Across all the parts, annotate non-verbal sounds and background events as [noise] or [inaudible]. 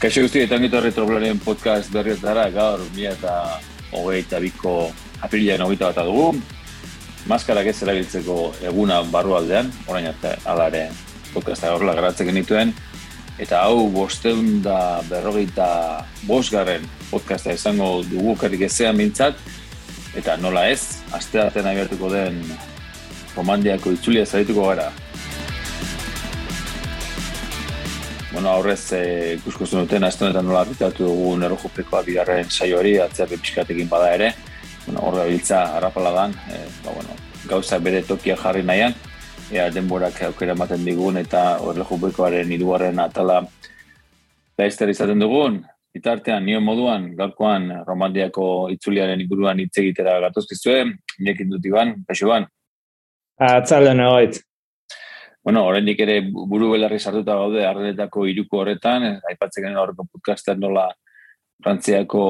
Kaixo guzti, eta ongitu horri podcast berrietara, gaur, mila eta hogeita biko apirilean hogeita bat dugu. Maskarak ez erabiltzeko eguna barru aldean, orain arte alare podcasta horrela garatzen genituen. Eta hau bosteun da berrogeita bosgarren podcasta izango dugu kerrik ezean mintzat. Eta nola ez, aste artean abiatuko den romandiako itzulia zarituko gara. Bueno, aurrez e, ikusko zenuten, azte honetan nola arritatu dugu nerrojupekoa bigarren saioari, atzeak episkatekin bada ere, bueno, horra biltza harrapala dan, e, ba, bueno, gauza bere tokia jarri nahian, ea denborak aukera ematen digun eta horrejupekoaren iduaren atala laizter izaten dugun, Bitartean, nio moduan, gaurkoan, romandiako itzuliaren inguruan hitz egitera gatozkizue, nekin dut iban, peixo ban? Atzalde nagoit. Bueno, oraindik ere buru belarri sartuta gaude arrenetako iruko horretan, aipatzen genuen horreko podcasten nola Frantziako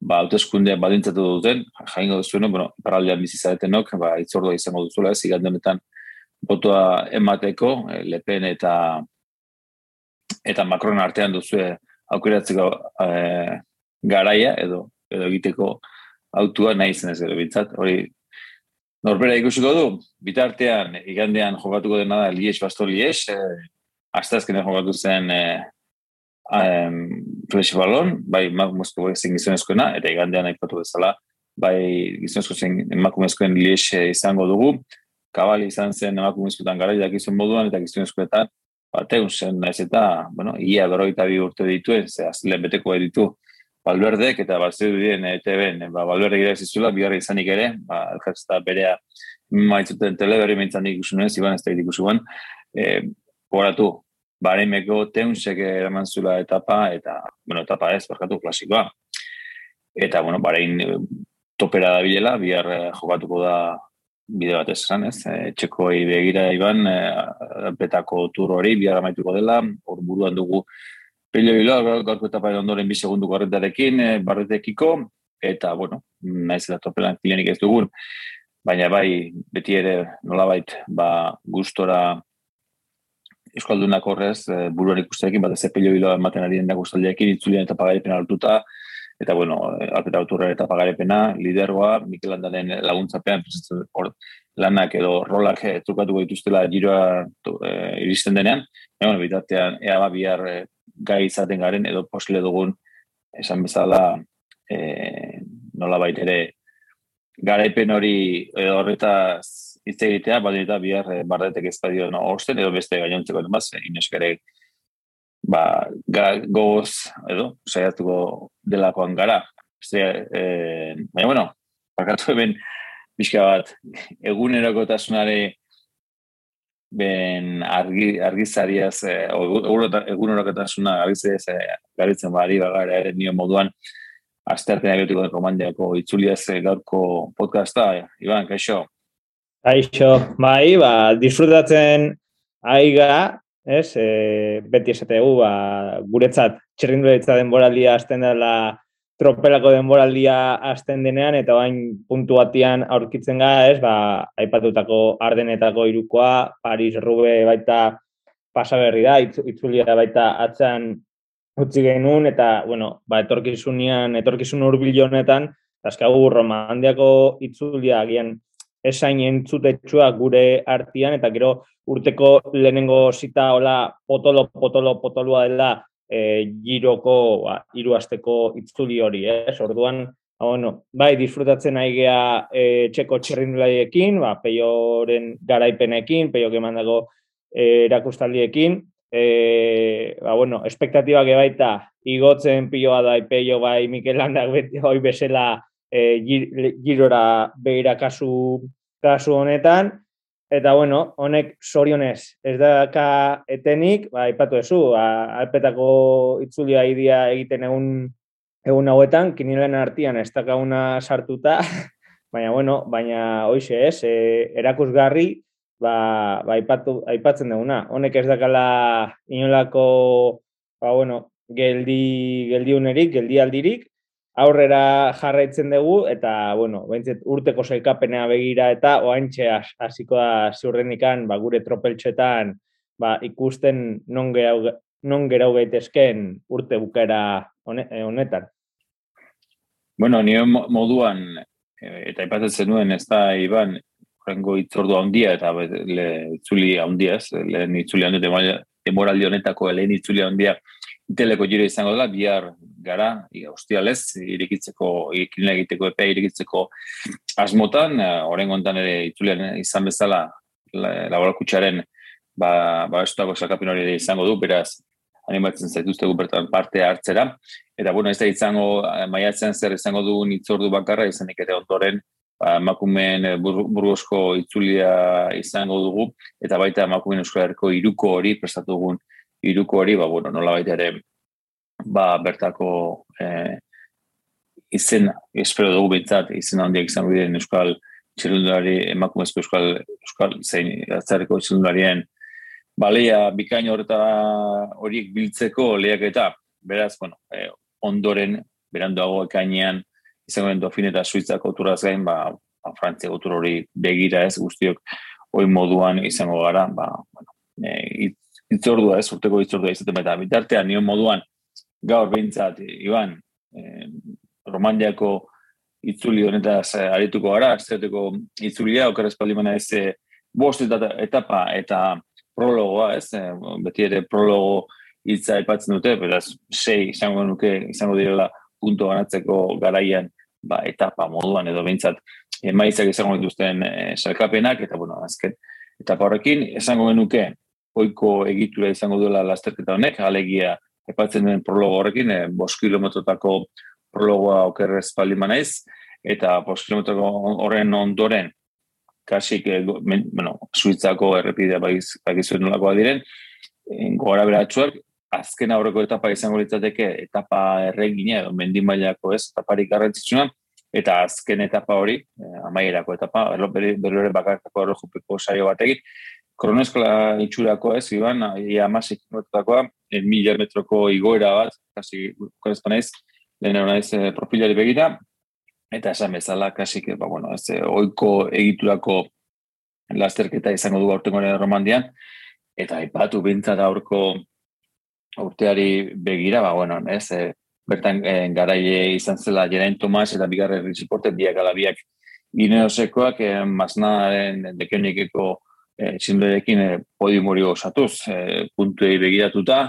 ba, hauteskundea badintzatu duten, jaingo duzuen, bueno, paraldean bizi zaretenok, ba, itzordua izango duzula, ez igande honetan botoa emateko, eh, Le Pen eta eta Macron artean duzue aukeratzeko eh, garaia edo edo egiteko autua nahi zen ez gero bintzat, hori Norbera ikusiko du, bitartean, igandean jokatuko dena da Lies Basto Lies, eh, aztazkenean jokatu zen eh, um, Flash Ballon, bai emakumezko zen gizonezkoena, eta igandean aipatu bezala, bai gizonezko zen emakumezkoen Lies izango dugu, kabali izan zen emakumezkoetan gara jakizun moduan, eta gizonezkoetan, bateun zen, naiz eta, bueno, ia berroita bi urte dituen, ze azile beteko ditu, Balberdek eta Barcelona dien ETB-en, ba, Balberde gira zizula, izanik ere, ba, elkartzta berea maitzuten teleberri meintzan ikusunez, iban ez da ikusuan, e, goratu, bareimeko teunsek eraman zula etapa, eta, bueno, etapa ez, barkatu klasikoa. Eta, bueno, barein topera da bilela, bihar jokatuko da bide bat esan, ez? E, txeko begira iban, e, petako tur hori, bihar amaituko dela, hor buruan dugu Pelio Bilo, gaurko etapa ondoren bi segundu garretarekin, e, barretekiko, eta, bueno, naiz eta topelan kilenik ez dugun, baina bai, beti ere nolabait, ba, gustora Euskaldunak horrez, e, buruan ikustekin, bat ez Pelio Bilo ematen ari den guztaldeekin, itzulian eta pagarepen hartuta, eta, bueno, alpeta auturra eta pagarepena, lidergoa, Mikel Landaren laguntzapean, hor, lanak edo rolak e, trukatuko dituztela giroa e, iristen denean, e, bueno, bitartean, ea ba, bihar e, gai izaten garen edo posle dugun esan bezala e, nola ere garaipen hori edo horretaz hitz egitea, bat eta bihar e, bardetek ez badio no, orsten, edo beste gainontzeko den baz, ineskare ba, ga, gogoz edo, saiatuko delakoan gara. Este, e, baina, bueno, bakatu hemen, pixka bat, eguneroko tasunare ben argi, argizariaz, eh, egun horreketasuna argizariaz eh, garitzen bari bagara ere nio moduan, azte artean egotiko den romandiako itzuliaz eh, gaurko podcasta, Iban, kaixo? Kaixo, bai, ba, disfrutatzen aiga, ez, e, beti esategu, ba, guretzat txerrinduletza denboralia azten dela tropelako denboraldia hasten denean eta bain puntu batian aurkitzen gara, ez, ba, aipatutako ardenetako irukoa, Paris Rube baita pasaberri da, itzulia baita atzan utzi genuen eta, bueno, ba, etorkizunian, etorkizun urbil honetan, azkagu romandiako itzulia agian esain entzutetsua gure artian eta gero urteko lehenengo zita hola potolo, potolo, potolua dela e, giroko ba, hiru asteko itzuli hori, ez? Orduan, ba, bueno, bai, disfrutatzen nahi gea e, txeko txerrindulaiekin, ba, peioren garaipenekin, peio kemandako e, erakustaldiekin, e, ba, bueno, espektatibak baita igotzen piloa da, peio bai Mikel Landak beti hoi bezala e, girora behira kasu, kasu honetan, Eta bueno, honek sorionez ez daka etenik, ba aipatu duzu, ba, alpetako itzulia idia egiten egun egun hauetan, kinilen artean ez dakauna sartuta, [laughs] baina bueno, baina hoize, ez, e, erakusgarri, ba, ba aipatu, aipatzen duguna. Honek ez dakala inolako ba bueno, geldi geldiunerik, geldialdirik, aurrera jarraitzen dugu eta bueno, beintzet urteko sailkapenea begira eta oaintxe hasiko da ziurrenikan ba, gure tropeltxetan ba, ikusten non non gerau gaitezken urte bukera honetan. Bueno, nire moduan, eta ipatzen zenuen, ez da, Iban, horrengo itzordu handia, eta le, itzuli handia, ez, lehen itzuli handia, demoraldi honetako lehen itzuli handia, iteleko jire izango dela, bihar gara, hostialez, irikitzeko, ikilina egiteko epea irikitzeko asmotan, horrengo ontan ere itzulian izan bezala, laborakutsaren, ba, ba, estutako sakapin hori izango du, beraz, animatzen zaituztegu bertan parte hartzera. Eta, bueno, ez da izango, eh, maiatzen zer izango du nitzordu bakarra, izanik ere ondoren, ba, emakumeen eh, burgozko itzulia izango dugu, eta baita emakumeen euskal iruko hori, prestatu dugun iruko hori, ba, bueno, nola ere, ba, bertako eh, izen, espero dugu bintzat, izen handiak izango diren euskal txerundari, emakumezko euskal, euskal zein, atzareko txerundarien, balea bikain horretara horiek biltzeko lehiak eta, beraz, bueno, eh, ondoren, beranduago ekainean, izango den dofin eta suitzako turaz gain, ba, ba Frantzia gotur hori begira ez, guztiok hoi moduan izango gara, ba, bueno, e, itzordua ez, urteko itzordua izaten eta bitartean, nion moduan, gaur behintzat, Iban, e, romandiako itzuli honetaz arituko gara, azteateko itzulia, okeraz palimana ez, e, bost etapa eta prologoa, ez, e, beti ere prologo hitza aipatzen dute, beraz, sei izango nuke, izango direla punto ganatzeko garaian, ba, etapa moduan edo behintzat, emaitzak izango dituzten e, salkapenak, eta bueno, azken, etapa horrekin, izango genuke, oiko egitura izango duela lasterketa honek, alegia, epatzen duen prologo horrekin, e, bos kilometrotako prologoa okerrez palima naiz, eta bos kilometroko horren ondoren, kasik, e, bueno, suitzako errepidea bagizuen nolakoa diren, gora beratxuak, azken aurreko etapa izango litzateke etapa erregina mendimailako ez, etaparik garrantzitsuna, eta azken etapa hori, eh, amaierako etapa, berro ere bakarkako errojupeko saio batekin, kronoeskola itxurako ez, iban, ia amasik notakoa, mila metroko igoera bat, kasi, korezpa naiz, lehen naiz eh, profilari begira, eta esan bezala, kasi, ba, bueno, ez, eh, oiko egiturako lasterketa izango du gaurtengo romandian, eta ipatu bintzat aurko urteari begira, ba, bueno, ez, e, bertan e, garaile izan zela Jerain Tomas eta bigarre Riziporte, biak alabiak gineosekoak, e, maznaren dekeunikeko e, txindorekin e, podium hori osatuz, e, puntuei begiratuta,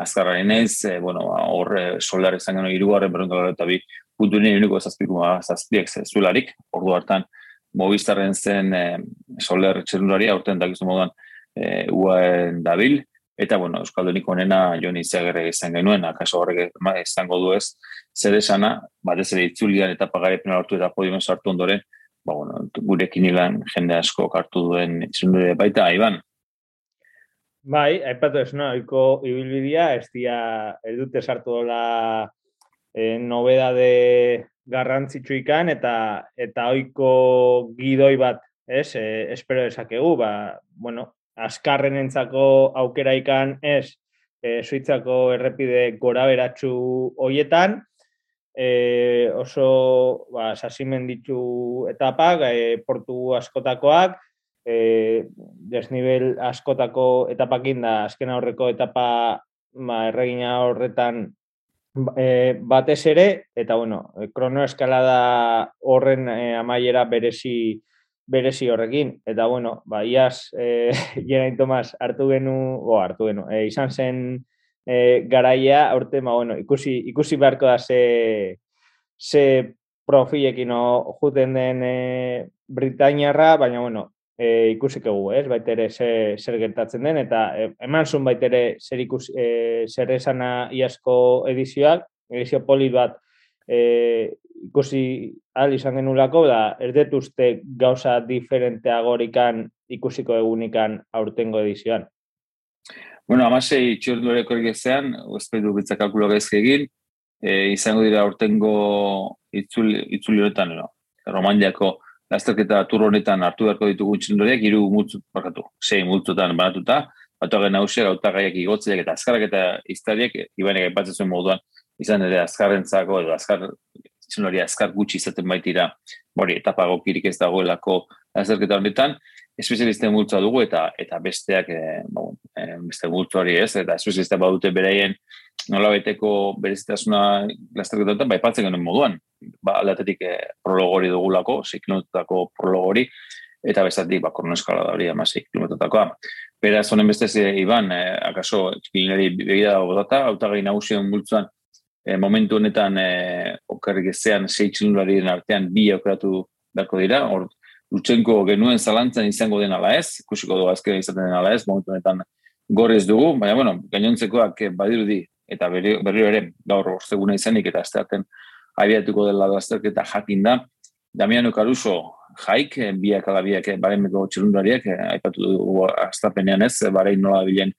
azkarraren ez, e, bueno, ba, hor e, solar izan gano irugarren berrundala eta bi puntu nire uniko zazpiku zazpiek zularik, ordu hartan Movistarren zen e, solar txerundari, aurten dakizu moduan e, uaen dabil, Eta, bueno, Euskaldunik onena Joni Izagirre izan genuen, akaso horrek izango du ez, zer esana, batez ere itzulian eta pagarepen hartu eta podium sartu ondoren, ba, bueno, gurekin ilan jende asko hartu duen itxundure baita, Iban. Bai, aipatu ez, no, iko ibilbidea, ez dia, ez dute sartu dola e, nobedade garrantzitsu ikan, eta, eta oiko gidoi bat, ez, e, espero esakegu, ba, bueno, askarren entzako aukera ikan ez? E, suitzako errepide gora beratxu hoietan, e, oso ba, sasimen ditu etapak, e, portu askotakoak, e, desnivel askotako etapakin da azken aurreko etapa ba, erregina horretan e, batez ere, eta bueno, kronoeskalada horren e, amaiera berezi berezi horrekin. Eta, bueno, ba, iaz, [laughs] e, Jerain Tomas hartu genu, o, hartu genu, e, izan zen e, garaia, aurte, ba, bueno, ikusi, ikusi beharko da ze, ze profilekin o, juten den e, Britainiarra, baina, bueno, e, ikusik egu, ez, baitere ze, zer gertatzen den, eta e, eman zuen baitere zer, ikus, e, zer esana iazko edizioak, edizio polit bat, e, ikusi al izan genulako, da erdetuzte gauza diferenteagorikan ikusiko egunikan aurtengo edizioan. Bueno, amasei txordureko egezean, ospeidu bitza kalkulo egin, e, izango dira aurtengo itzuli, itzuli horretan, no? Romandiako lasterketa tur honetan hartu beharko ditugu txindoriak, iru multzu, bakatu, sei multzutan banatuta, batu agen nausia, gauta gaiak igotziak eta azkarak eta iztariak, ibanek aipatzen moduan, izan ere azkarrentzako edo azkar hori azkar gutxi izaten baitira hori etapa gokirik ez dagoelako azerketa honetan espezialisten multzoa dugu eta eta besteak e, bon, e, beste multzo hori ez, eta espezialista badute bereien nola beteko berezitasuna lasterketan, bai patzen genuen moduan, ba, aldatetik e, prologori dugulako, 6 kilometrotako prologori, eta bestatik, ba, korno eskala da hori, ama 6 kilometrotakoa. Beraz, honen beste Iban, e, akaso, txikilinari begira dago data, autagai nagusion multzoan, e, momentu honetan e, okarrik ezean 6 kilometraren artean bi aukeratu beharko dira, hor Lutsenko genuen zalantzan izango den ala ez, ikusiko du azkera izaten den ala ez, momentu honetan gorrez dugu, baina, bueno, gainontzekoak badirudi, eta berri, berri ere gaur orzeguna izanik, eta azterten abiatuko dela azterketa jakin da. Damiano Caruso jaik, biak ala biak baremeko txelundariak, aipatu dugu aztapenean ez, barein nola bilen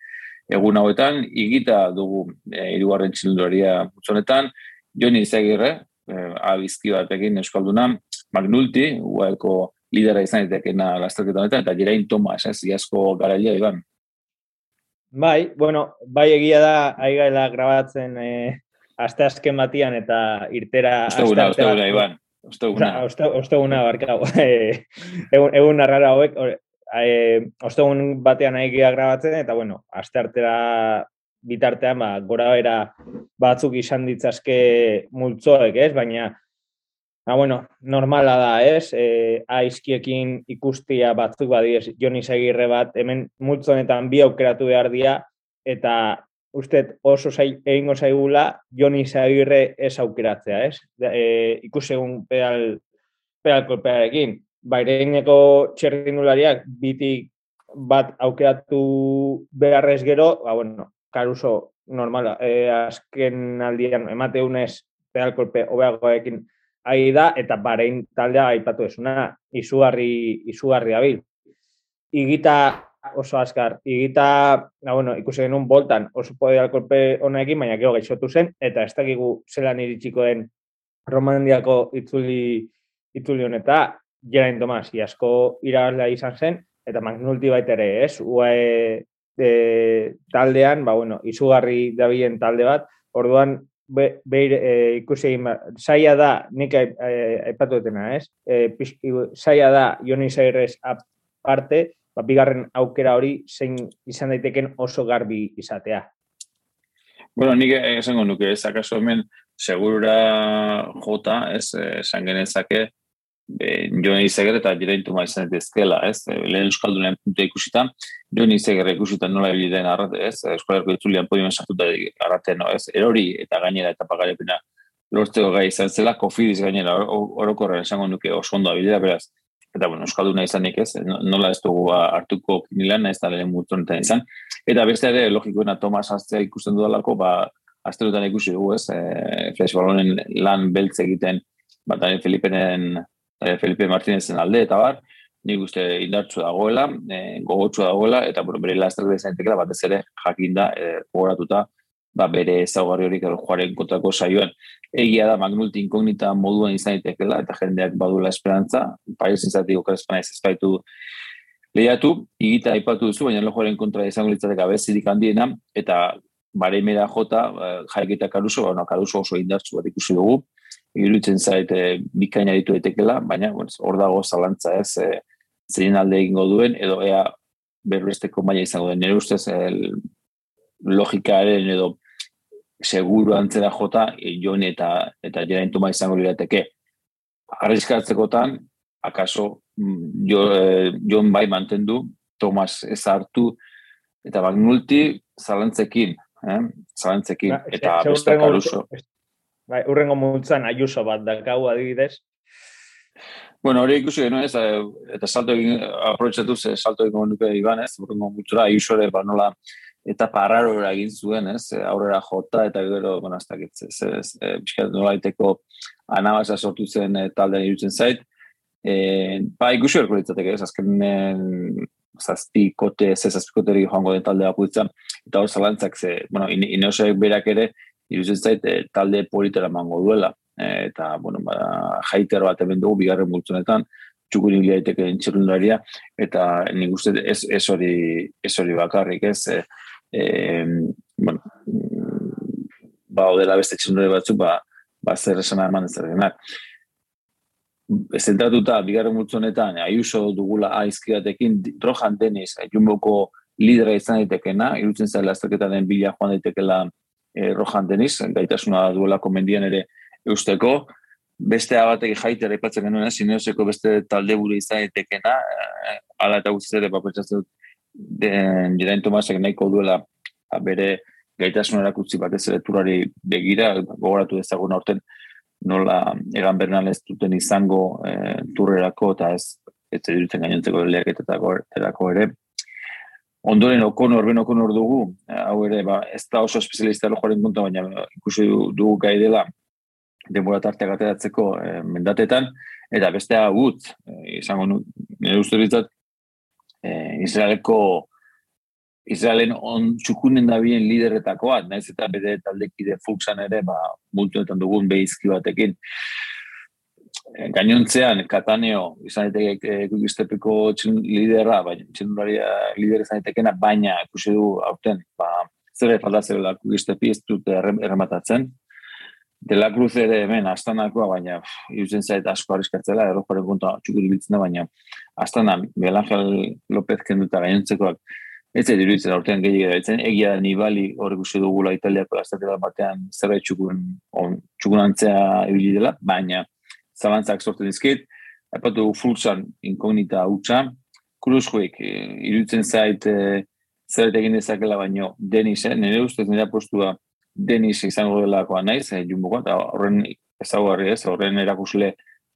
egun hauetan, igita dugu e, irugarren txelundaria mutzonetan, Joni Izagirre, e, abizki batekin euskalduna, Magnulti, uaeko lidera izan ditekena lasterketa honetan, eta Jerain Tomas, ez, iazko garailea, Iban. Bai, bueno, bai egia da, aigaela grabatzen eh, aste azken batian eta irtera... Osteguna, osteguna, Iban. Osteguna. Osteguna, barkau. [laughs] egun, egun arrara hauek, eh, ostegun batean aigia grabatzen, eta bueno, aste artera bitartean, ba, gora era batzuk izan ditzazke multzoek, ez? Baina, Ah, bueno, normala da, ez? E, aizkiekin ikustia batzuk badiez, Joni Segirre bat, hemen multzonetan bi aukeratu behar dia, eta uste oso zai, egingo zaigula Joni Segirre ez aukeratzea, ez? E, ikus egun pedal, pedal kolpearekin. Baireineko txerrindulariak bitik bat aukeratu beharrez gero, ba, bueno, karuso normala, e, azken aldian emateunez pedal kolpe hobeagoekin ari da, eta barein taldea aipatu esuna, izugarri, izugarri abil. Igita oso askar, igita, na, bueno, ikusi genuen boltan oso poder kolpe honekin, baina gero gaixotu zen, eta ez dakigu zelan iritsiko den romandiako itzuli, itzuli honeta, Gerain Tomas, iasko irabazlea izan zen, eta magnulti baita ere, ez? Uae e, taldean, ba, bueno, izugarri dabien talde bat, orduan be, e, ikusi egin saia da, nik eh, aipatu dutena, ez? E, saia da, Joni Zairrez aparte, ba, bigarren aukera hori zein izan daiteken oso garbi izatea. Bueno, nik esango nuke, ez akaso hemen, segurura jota, ez, esan genezake, e, Joni Izeger eta Jireintu maizan ezkela, ez? Lehen Euskaldunen puntu ikusita, Joni Izeger ikusita nola ebili den arrate, ez? Euskalarko itzulian podiumen sartuta arrate, no, ez? Erori eta gainera eta pagarepena lortzeko gai izan zela, kofidiz gainera orokorren esango nuke oso ondo abilida, beraz, eta bueno, Euskalduna izanik ez, nola ez dugu ba, hartuko kinilan, ez da lehen mutu izan. Eta beste ere, logikoena Tomas Aztea ikusten dudalako, ba, asterutan ikusi dugu, ez, e, flash ballonen lan beltz egiten, bat Daniel e, Felipe Martinezen alde eta bar, nik uste indartsu dagoela, e, gogotsu dagoela, eta bueno, bere laster bezaitekela batez ere jakinda e, gogoratuta ba, bere ezaugarri horik joaren kontrako saioan. Egia da magnulti inkognita moduan izan daitekela eta jendeak badula esperantza, paio zintzati okarezpana ez ezpaitu lehiatu, igita aipatu duzu, baina lojoaren kontra izango litzatek abezirik handiena, eta bare mera jota, jaikita karuso, ba, karuso oso indartsu bat ikusi dugu, iruditzen zait e, bikaina ditu etekela, baina hor dago zalantza ez, e, zein alde egingo duen, edo ea berresteko maila izango den. Nire ustez, el, logikaaren edo seguru antzera jota, e, joni eta, eta jera intuma izango lirateke. Arriskatzekotan, akaso, mm, jo, e, jon bai mantendu, Tomas ez hartu, eta Magnulti zalantzekin, eh? zalantzekin, eta beste karuso. Bai, urrengo multzan ayuso bat da gau adibidez. Bueno, hori ikusi genuen ez, eh, eta salto egin, aprobetsatu ze salto egin nuke iban ez, urrengo multzura ayuso ere, ba nola, eta parraro egin zuen ez, eh, aurrera jota, eta gero, bueno, ez, ez, ez, ez bizkat nola iteko anabasa sortu zen e, taldean irutzen zait. E, ba, ikusi erko ditzateke ez, azken zazpi kote, ze zazpi kote joango den taldea puitzen, eta hor zalantzak ze, bueno, ineosek berak ere, iruzen zait, e, talde politera mango duela. Eta, bueno, ba, jaiter bat hemen dugu, bigarren multzonetan, txukuri liaiteke entxerundaria, eta nik uste ez, ez, hori, ez hori bakarrik, ez, e, e, bueno, ba, odela beste txerundari batzuk, ba, ba zer esan eman ez denak. zentratuta bigarren multzo honetan Ayuso dugula aizki batekin Rohan Deniz Jumboko lidera izan daitekena, irutzen zaila azterketaren bila joan daitekela e, Rohan Deniz, gaitasuna duela komendian ere eusteko, beste abatek jaitera ipatzen genuen, sineoseko beste talde buru izan daitekena, e, ala eta guztiz ere, bapetxatzen den Jirain Tomasek nahiko duela bere gaitasun erakutzi batez ere turari begira, gogoratu dezagun aurten, nola egan bernal ez duten izango e, turrerako eta ez ez edutzen gainontzeko lehiaketetako ere. Ondoren okon horben okon hor dugu, hau ere, ba, ez da oso espezialista joaren punta, baina ikusi dugu gai dela denbora tarteak ateratzeko e, mendatetan, eta bestea gut, e, izango nire uste e, Israeleko Israelen on txukunen da bien liderretakoa, naiz eta bede taldekide fuxan ere, ba, multuetan dugun behizki batekin. Eh, gainontzean, Kataneo, izan daiteke gugistepeko txin liderra, baina txinuraria lider izan daitekena, baina ikusi du aurten, ba, zer falta zerela gugistepi ez dut errematatzen. De la Cruz ere hemen, astanakoa, baina iruzen zait asko arriskatzela, errokoaren konta txukur biltzen da, baina astana, Miguel Ángel López kenduta gainontzekoak, Ez ez diruditzen aurtean gehiago etzen, egia da nibali hori guzti dugula italiako astatela batean zerbait txukun, on, txukun antzea ibili dela, baina zalantzak sortu dizkit, apatu fulsan inkognita hutsa, kuruz joik, e, iruditzen zait e, zerbait egin dezakela baino Denis, eh? nire ustez nire postua Denis izango delakoa naiz, eh, jumbo eta horren ezaguarri ez, horren erakusle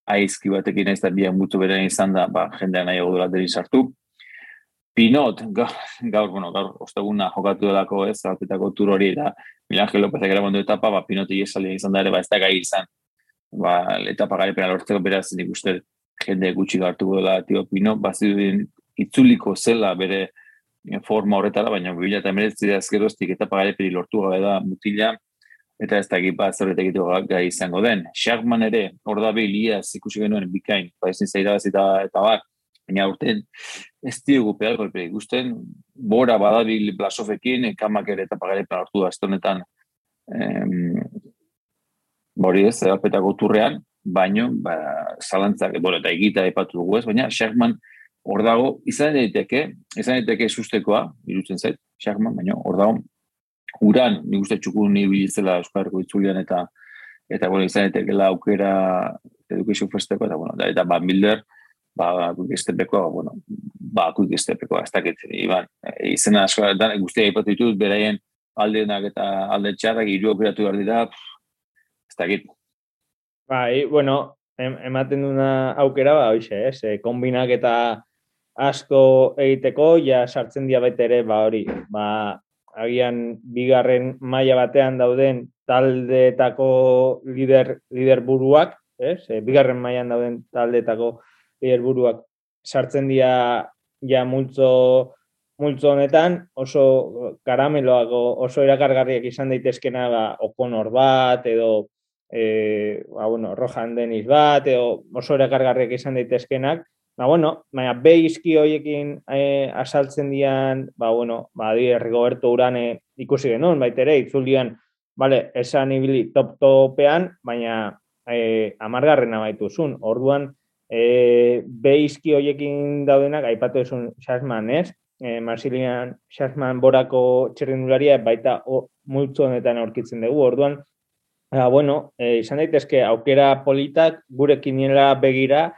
aizki batekin ez da bian mutu beren izan da, ba, jendean nahi dela Denis hartu, Pinot, gaur, bueno, gaur, osteguna jokatu delako ez, alpetako tur hori, eta Milangel Lopezak ere mundu etapa, ba, Pinot iesalia izan da ere, ba, ez da gai izan. Ba, etapa gari pena lortzeko beraz, nik uste jende gutxi gartu dela, tio Pinot, ba, itzuliko zela bere forma horretara, baina bila eta meretzi da ezkeroztik etapa gari peri lortu gabe da mutila, eta ez da egipa zerretek gai izango den. Sharkman ere, hor da behiliaz ikusi genuen bikain, ba, ezin zaira eta, eta bat, baina urten ez diogu peal golpe ikusten, bora badabil blasofekin, kamak ere eta pagare hartu da estonetan bori ez, alpetako turrean, baino, ba, zalantzak, bora, eta egita epatu dugu ez, baina Sherman hor dago, izan daiteke, izan daiteke sustekoa, irutzen zait, Sherman, baina hor dago, uran, nik uste txukun nire bilizela Euskarriko itzulian eta eta bueno, izan daiteke aukera edukizio festeko, eta bueno, da, eta ba, Milder, ba, quick stepeko, bueno, ba, quick stepeko, ez dakit, iban, e, izena asko, guztia ipatu ditut, beraien aldeenak eta alde txarrak, iru operatu behar dira, dakit. Bai, bueno, ematen duna aukera, ba, oixe, ez, e, kombinak eta asko egiteko, ja sartzen dia ere, ba, hori, ba, agian bigarren maila batean dauden taldeetako lider, lider buruak, ez? E, bigarren mailan dauden taldeetako helburuak sartzen dira ja multzo multzo honetan oso karameloago oso erakargarriak izan daitezkena ba okonor bat edo e, ba, bueno, Rohan Denis bat edo oso erakargarriak izan daitezkenak ba bueno baina beizki hoiekin e, asaltzen dian ba bueno ba di Rigoberto Urane ikusi genuen bait ere itzulian vale esan ibili top topean baina eh amargarrena baituzun orduan e, beizki hoiekin daudenak, aipatu esun Shasman, ez? E, Marsilian Shasman borako txerrindularia baita o, multzo honetan aurkitzen dugu, orduan, ah, bueno, e, izan daitezke aukera politak gure kiniela begira,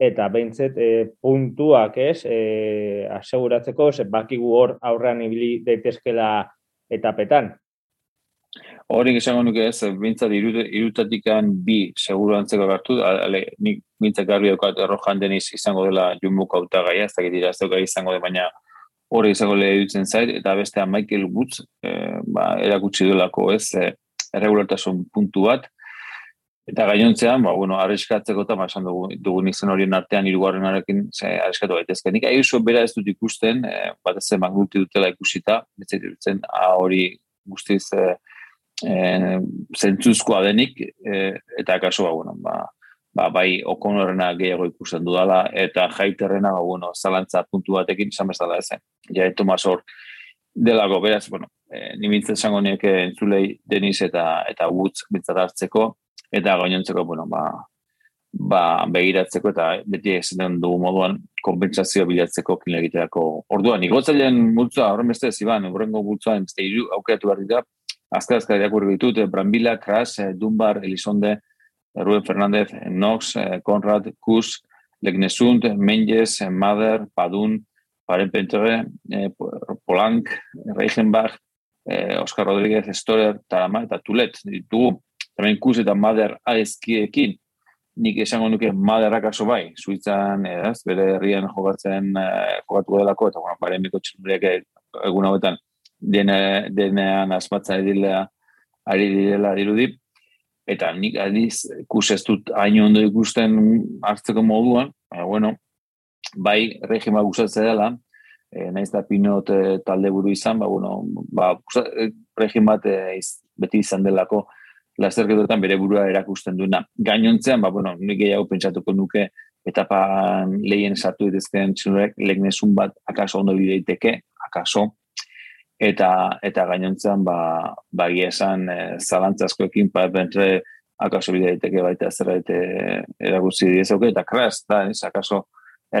eta behintzet e, puntuak, ez, e, aseguratzeko, ze bakigu hor aurrean ibili daitezkela etapetan. Hori izango nuke ez, bintzat irutatikan bi seguru antzeko gartu, ale, nik bintzat garbi daukat errojan deniz izango dela jumbuko auta gaia, ez dakit dira, izango de, baina hori izango lehe dutzen zait, eta bestea Michael Woods, e, ba, erakutsi duelako ez, e, erregulartasun puntu bat, eta gainontzean, ba, bueno, arriskatzeko eta esan dugu, dugu zen horien artean irugarren arekin arriskatu baitezke. Nik ahi bera ez dut ikusten, e, bat ez zen dutela ikusita, ez dut hori guztiz, e, e, zentzuzkoa denik, e, eta kaso, ba, bueno, ba, ba, bai okonorrena gehiago ikusten dudala, eta jaiterrena, ba, bueno, zalantza puntu batekin, izan bezala ezen. Ja, Tomas hor, delako, beraz, bueno, e, nimintzen zango nieke entzulei deniz eta eta gutz bintzat hartzeko, eta gainontzeko, bueno, ba, ba, begiratzeko eta beti esan dugu moduan konpentsazio bilatzeko kine egiteako orduan. Igotzailean multzoa, horren beste ez iban, horrengo multzoa, beste iru aukeratu behar dira, azka azka irakurri ditut, Brambila, Kras, Dunbar, Elizonde, Rubén Fernández, Nox, Konrad, Kus, Legnesund, Menges, Mader, Padun, Paren Pentere, Polank, Reichenbach, Oscar Rodríguez, Storer, Tarama eta Tulet. Ditugu, hemen Kus eta Mader aizkiekin, nik esango nuke maderrak aso bai, suitzan, ez, bere herrian jokatzen eh, jokatu delako, eta bueno, bare miko egun hauetan dene, denean asmatza edilea ari direla dirudi, eta nik adiz ikus ez dut hain ondo ikusten hartzeko moduan, baina bueno, bai regima gustatzen dela, e, naiz da pinot e, talde buru izan, ba, bueno, ba, regimat e, beti izan delako, lasterketetan bere burua erakusten duena. Gainontzean, ba, bueno, nik gehiago pentsatuko nuke etapan lehien sartu ditezken txinurek legnesun bat akaso ondo bideiteke, akaso, eta eta gainontzean ba, ba esan e, zalantzazkoekin pa bentre akaso bideiteke baita zerbait eh, erakutsi diezuke, eta kras, da, ez, akaso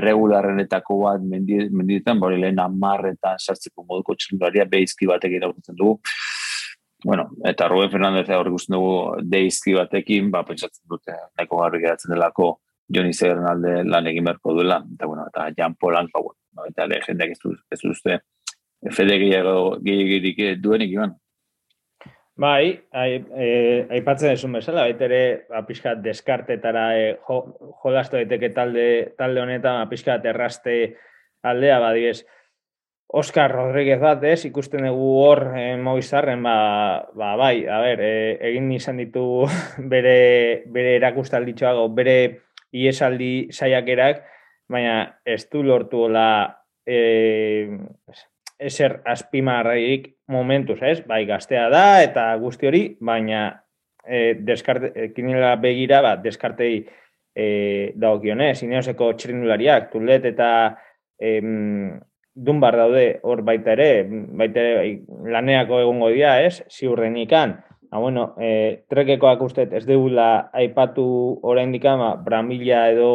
erregularrenetako bat mendietan, ba, hori lehen amarretan sartzeko moduko txinuraria behizki batekin erakutzen dugu bueno, eta Rubén Fernández hor ikusten dugu deizki batekin, ba, pentsatzen dute, nahiko garri geratzen delako Joni Zegern alde lan egin beharko duela, eta, bueno, eta Jan Polan, ba, bueno, eta lehendak ez, ez duzte, fede gehiago gehiagirik duenik, Iban. Bai, aipatzen ai, esun bezala, baita ere, apiskat ba, deskartetara e, jo, jolastu daiteke talde, talde honetan, apiskat ba, erraste aldea, badiez, Oscar Rodríguez bat, ez, ikusten dugu hor eh, Moizarren, ba, ba, bai, a ber, eh, egin izan ditu [laughs] bere, bere erakustalditxoago, bere iesaldi saiakerak, baina ez du lortu la eh, eser azpimarraik momentuz, ez? Bai, gaztea da eta guzti hori, baina eh, deskarte, eh, begira, ba, deskartei eh, daukionez, ineoseko txerinulariak, tulet eta eh, dunbar daude hor baita ere, baita ere bai, laneako egongo dira, ez? Ziurren ikan. Ha, bueno, e, trekekoak uste ez deula aipatu oraindik ama Bramila edo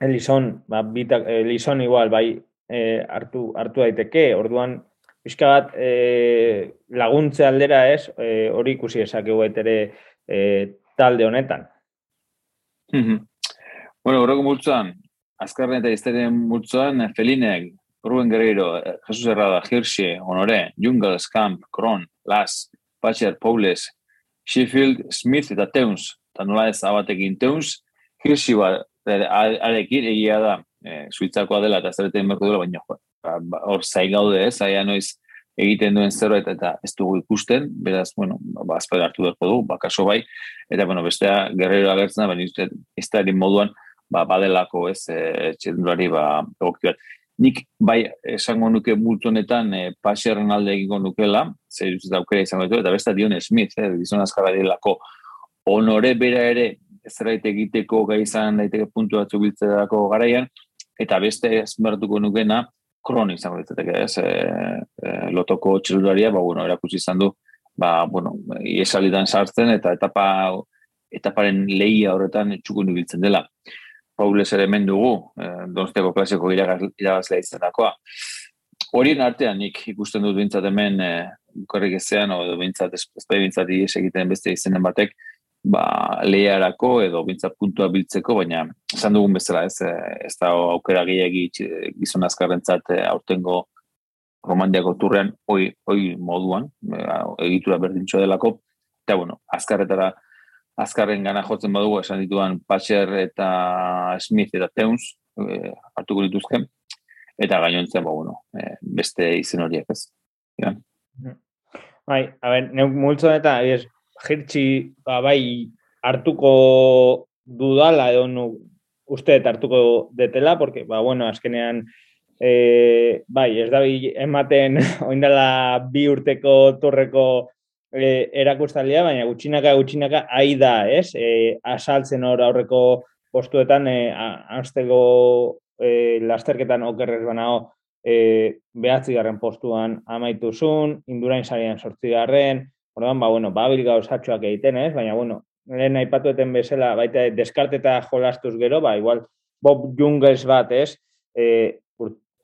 Elizon, ba, bitak, Elizon igual, bai, e, hartu, hartu daiteke, orduan, pixka bat e, laguntze aldera ez, e, hori ikusi esakegu ere e, talde honetan. bueno, horreko multzuan, azkarren eta izterien multzuan, Felineak, Rubén Guerreiro, eh, Jesús Herrada, Hirsche, Honoré, Jungels, Camp, Kron, Las, Patcher, Paules, Sheffield, Smith eta Teuns. Eta nola ez abatekin Teuns, Hirschi bat, arekin egia da, e, suitzakoa dela eta zerretein berko dela, baina ba, ba, hor zai gaude ez, aia noiz egiten duen zerbait eta ez dugu ikusten, beraz, bueno, ba, azpera hartu berko du, bakaso bai, eta, bueno, bestea, Guerreiro agertzen da, baina ez da moduan, ba, badelako ez, e, txendurari, ba, egoki bat nik bai esango nuke multu honetan e, paserren alde egingo nukela, zer dut aukera izango dut, eta besta Dion Smith, eh, bizon azkarra dilako, honore bera ere, ez egiteko gai izan daiteke puntu batzu biltzeko garaian, eta beste ezmertuko nukena, kron izango diteteke, ez, e, lotoko txelularia, ba, bueno, erakutsi izan du, ba, bueno, iesalidan sartzen, eta etapa, etaparen lehia horretan txukun biltzen dela. Paules ere dugu, eh, donosteko klasiko irabazlea izanakoa. Horien artean nik ikusten dut bintzat hemen eh, korrik ezean, o bintzat, espai bintzat egiten beste izenen batek, ba, lehiarako edo bintzat puntua biltzeko, baina esan dugun bezala ez, eh, ez da aukera gehiagi gizon azkarrentzat eh, aurtengo romandiako turrean, oi, oi moduan, eh, egitura berdintxo delako, eta bueno, azkarretara azkarren gana jotzen badugu esan dituan Patcher eta Smith eta Teuns e, hartuko dituzke eta gainontzen ba, bueno, e, beste izen horiek ez. Ja. Bai, a ber, neuk multzo eta jirtxi ba, bai hartuko dudala edo nu, uste hartuko detela, porque, ba, bueno, azkenean e, bai, ez da ematen [laughs] oindala bi urteko torreko e, erakustalia, baina gutxinaka gutxinaka ai da, ez? E, asaltzen hor aurreko postuetan e, anstego e, lasterketan okerrez banao e, behatzi garren postuan amaitu zun, indurain zarian sortzi garren, orduan, ba, bueno, babil gauzatxoak egiten, ez? Baina, bueno, lehen aipatueten bezala, baita deskarteta jolastuz gero, ba, igual, Bob Jungels bat, ez? E,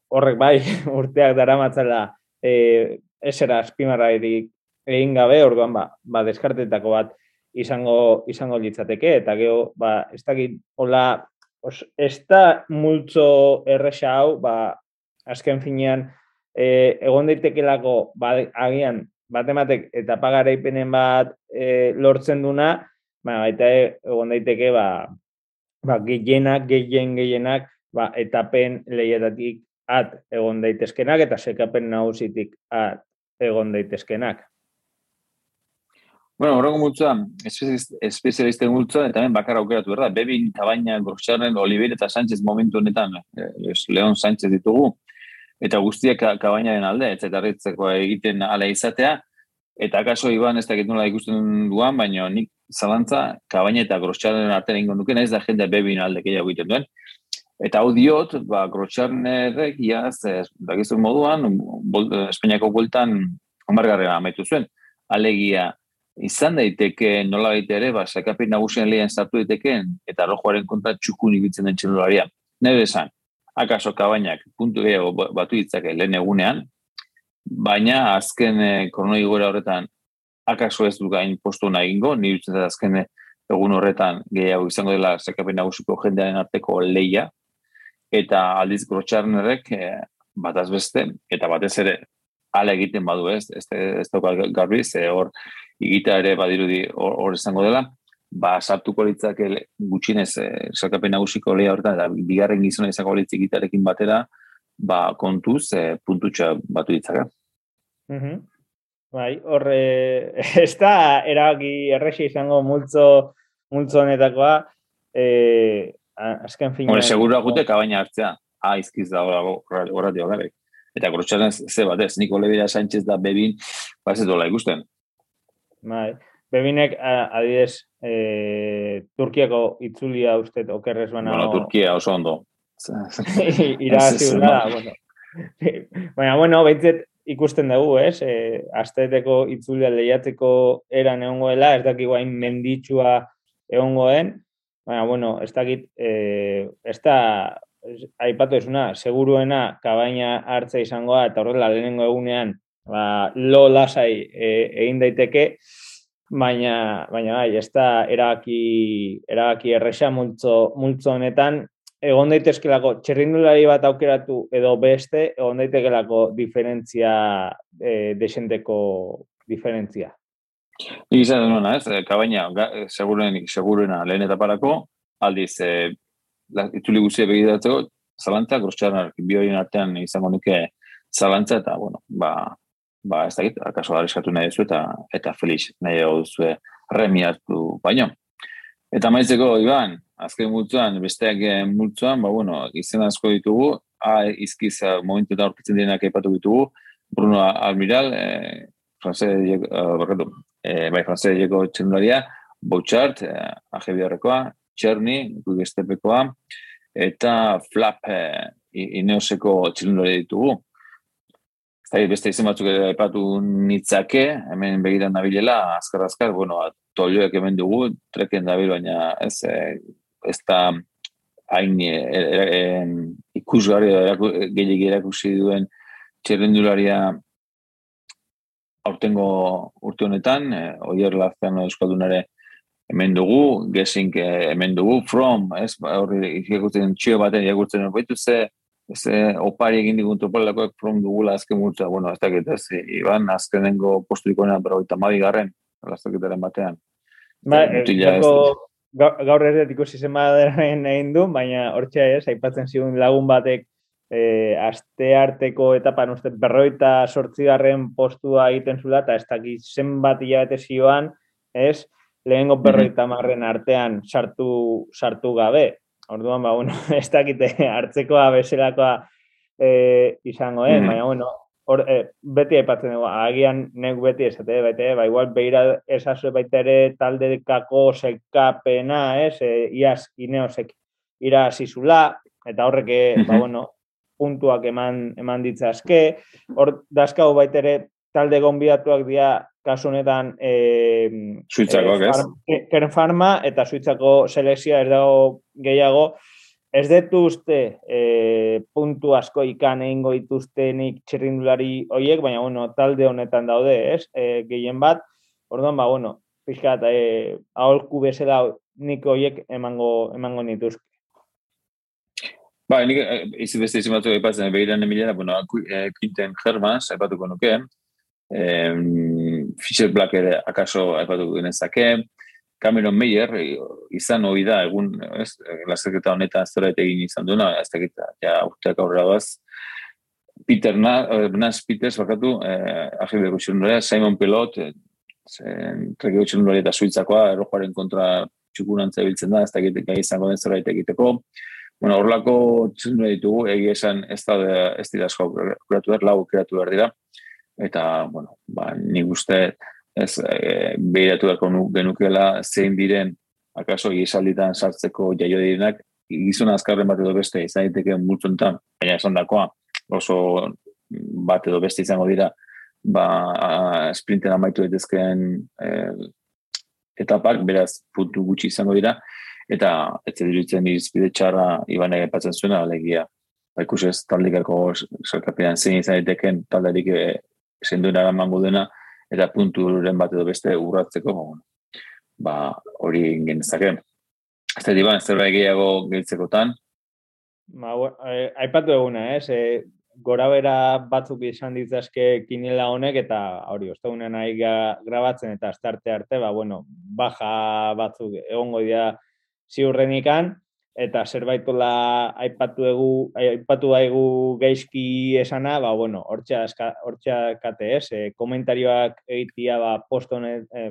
horrek bai, [laughs] urteak dara matzala, e, esera azpimarra egin gabe, orduan, ba, ba deskartetako bat izango, izango litzateke, eta gero, ba, ez dakit, hola, os, ez da multzo erresa hau, ba, azken finean, e, egon daitekelako, ba, agian, batematek eta pagaraipenen bat e, lortzen duna, ba, baita egon daiteke ba, ba, gehienak, gehien gehienak ba, etapen lehiatatik at egon daitezkenak eta sekapen nagusitik at egon daitezkenak. Bueno, horrego multzoa, espezialisten multzoa, eta hemen bakar aukeratu, berda, Bebin, Tabaina, Grosxarren, Oliveira eta Sánchez momentu honetan, eh, Leon Sánchez ditugu, eta guztiak kabainaren alde, ez eta egiten ala izatea, eta akaso Iban ez dakit nola ikusten duan, baina nik zalantza kabaina eta grotxaren artean ingo nuke, ez da jende bebin alde gehiago egiten duen. Eta hau diot, ba, grotxarnerrek, iaz, dakizun moduan, bol, Espainiako bueltan, omargarren ametu zuen, alegia, izan daiteke nola baita ere, ba, sakapin nagusien lehen zartu daiteken, eta rojoaren kontra txukun ikitzen den txelularia. Nire esan, akaso kabainak puntu gehiago batu ditzake lehen egunean, baina azken e, koronoi gora horretan akaso ez du gain postu nahi ingo, nire utzeta azken egun horretan gehiago izango dela zekapen nagusiko jendearen arteko leia, eta aldiz grotxarnerek e, bat azbeste, eta batez ere ala egiten badu ez, ez, ez, ez garbi, ze hor igita ere badirudi hor izango dela, ba, sartuko litzak gutxinez e, sarkapen nagusiko lehia horretan, eta bigarren gizona izango litzik gitarekin batera, ba, kontuz e, puntutxa batu ditzaka. Mm -hmm. Bai, horre, [laughs] ez da erabaki errexi izango multzo, multzo honetakoa, e, azken fina... Hore, seguru agute kabaina hartzea, ah, izkiz da horretio gara. Eta grotxaren ze bat ez, Niko Lebira Sánchez da bebin, ba ez dola ikusten. Bai, bebinek adidez e, Turkiako itzulia uste okerrez baina... Bueno, Turkia oso ondo. [laughs] Irazi bueno. [laughs] Baina, bueno, behitzet ikusten dugu, ez? E, Azteteko itzulia lehiateko eran egongoela, ez daki guain menditsua egongoen, baina, bueno, ez dakit, e, ez da, aipatu esuna, seguruena kabaina hartza izangoa, eta horrela lehenengo egunean, ba, lo lasai e, egin daiteke, baina baina bai, ez da eraki eraki erresa multzo multzo honetan egon daitezkelako txerrindulari bat aukeratu edo beste egon daitekelako diferentzia e, desenteko diferentzia. Ni izan nona, ez, kabaina, seguruen, segurena lehen eta parako, aldiz, e, la, ituli guzia begiratzeko, zalantza, grotxarnar, bioien artean izango nuke zalantza, eta, bueno, ba, ba, ez dakit, akaso arriskatu nahi duzu eta eta Felix nahi duzu remiatu baino. Eta maitzeko, Iban, azken multzuan, besteak eh, multzuan, ba, bueno, izen asko ditugu, a, izkiz momentu eta orkitzen dienak epatu ditugu, Bruno Almiral, e, eh, franze, uh, e, bai, franze diego txendularia, Bouchard, e, Txerni, Gugestepekoa, eta Flap, e, Ineoseko txendularia ditugu. Zai, beste izen batzuk ere epatu nitzake, hemen begiran nabilela, azkar azkar, bueno, tolioek hemen dugu, treken dabil, baina ez, eh, ez da hain e, e, e, ikusgarri gehiagik erakusi duen txerrendularia aurtengo urte honetan, e, oier laztean euskaldunare hemen dugu, gesink hemen dugu, from, ez, horri ikusten txio baten ikusten baitu ze, ez opari egin digun topalakoak from dugula azken multza, bueno, ez dakit, ez, Iban, azkenengo postu ikonean, pero eta mabi garren, lastaketaren batean. Ba, gaur ez dut ikusi zen badaren egin du, baina hortxe ez, aipatzen zigun lagun batek e, aste arteko etapan uste berroita sortzigarren postua egiten zula, eta ez dakit zen bat hilabete zioan, ez, lehenengo berroita marren artean sartu, sartu gabe. Orduan, ba, bueno, [laughs] ez dakite hartzekoa bezalakoa e, izango, eh? Mm. Baina, bueno, or, e, beti aipatzen dugu, agian nek beti esate, bete, ba, igual behira esazue baita ere talde kako sekapena, ez, e, iaz ineosek ira zizula, eta horrek, mm ba, bueno, puntuak eman, eman ditzazke, hor, dazkau baita ere talde gonbidatuak dira kasu honetan e, Suitzako, e, far, Kern Pharma eta Suitzako selekzioa ez dago gehiago, ez detu uste e, puntu asko ikan egingo dituztenik txirrindulari horiek, baina bueno, talde honetan daude, ez? E, gehien bat, orduan, ba, bueno, pixkat, e, aholku bezala nik horiek emango, emango nituzke. Ba, nik eh, izi beste izin batzuk epatzen, behiran emilera, bueno, Quinten Germans, epatuko nukeen, Fischer Black ere akaso aipatuko genezake, Cameron Meyer izan hori da, egun, ez, laserketa honetan zera egin izan duena, ez da gita, ja, urteak aurrera baz, Peter Nash Peters, bakatu, eh, agibeko Simon Pelot, zen, trekio txirrindulari eta suitzakoa, errojoaren kontra txukurantza biltzen da, ez da gita izango den zera egiteko, Bueno, horlako txundura ditugu, egia esan ez da ez dira asko kuratu behar, lau kuratu behar dira. Eta, bueno, ba, nik uste ez e, behiratu beharko genukela zein diren akaso gizalditan sartzeko jaio direnak, gizuna azkarren bat edo beste izan daiteke multzuntan, baina esan dakoa, oso bat edo beste izango dira, ba, sprinten amaitu daitezkeen e, etapak, beraz, puntu gutxi izango dira, eta ez dirutzen izpide txarra iban egepatzen zuena, alegia, ba, ikusez taldikako sarkapean zein izan daiteken talderik e, zenduena eramango dena, eta punturen bat edo beste urratzeko, ba, hori ingen ezake. Ez da diban, zerbait gehiago gehitzekotan? Ba, eh, aipatu eguna, ez? Eh? gora bera batzuk izan ditzazke kinela honek, eta hori, ostegunen nahi grabatzen eta astarte arte, ba, bueno, baja batzuk egongo dira ziurrenikan, eta zerbait la aipatu egu aipatu daigu gaizki esana ba bueno hortza kate es e, komentarioak egitia ba post e,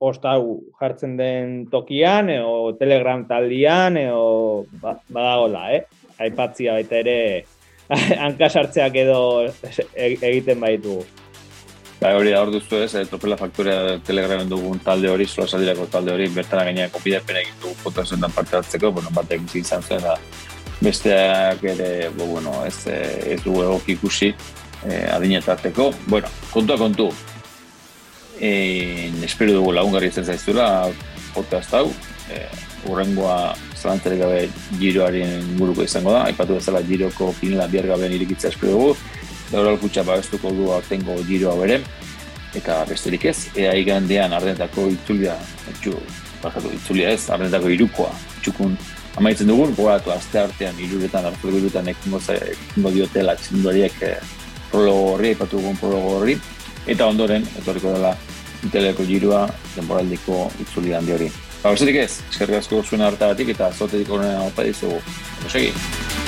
post hau jartzen den tokian edo telegram taldian edo ba, badagola eh? Aipatzia baita ere [laughs] hanka sartzeak edo e, egiten baitu Ba, hori da, hor duzu ez, e, tropela faktorea telegramen dugun talde hori, sola saldirako talde hori, bertara gainean konbidepen egin dugu potenzuentan parte hartzeko, bueno, batek izan zen, da, besteak ere, bo, bueno, ez, ez dugu egok ikusi eh, adinetarteko. Bueno, kontua kontu, e, espero dugu lagungarri izan zaizula, podcast hau, e, urrengoa zelantzarik gabe giroaren guruko izango da, aipatu bezala giroko pinela bihar gabe irikitza espero dugu, Gaur alkutxa babestuko du aurtengo giro hau ere, eta besterik ez, ea igandean ardenetako itzulia, etxu, bakatu, itzulia ez, ardenetako irukoa, txukun amaitzen dugun, gogatu azte artean, iruretan, artuko iruretan ekingo, ekingo diotela txinduariek eh, prologo horri, ipatu dugun prologo horri, eta ondoren, etorriko dela, inteleko giroa, denboraldiko itzulia handi hori. Ba, besterik ez, eskerrik asko zuen hartagatik eta zotetik horren hau padizugu. Osegi.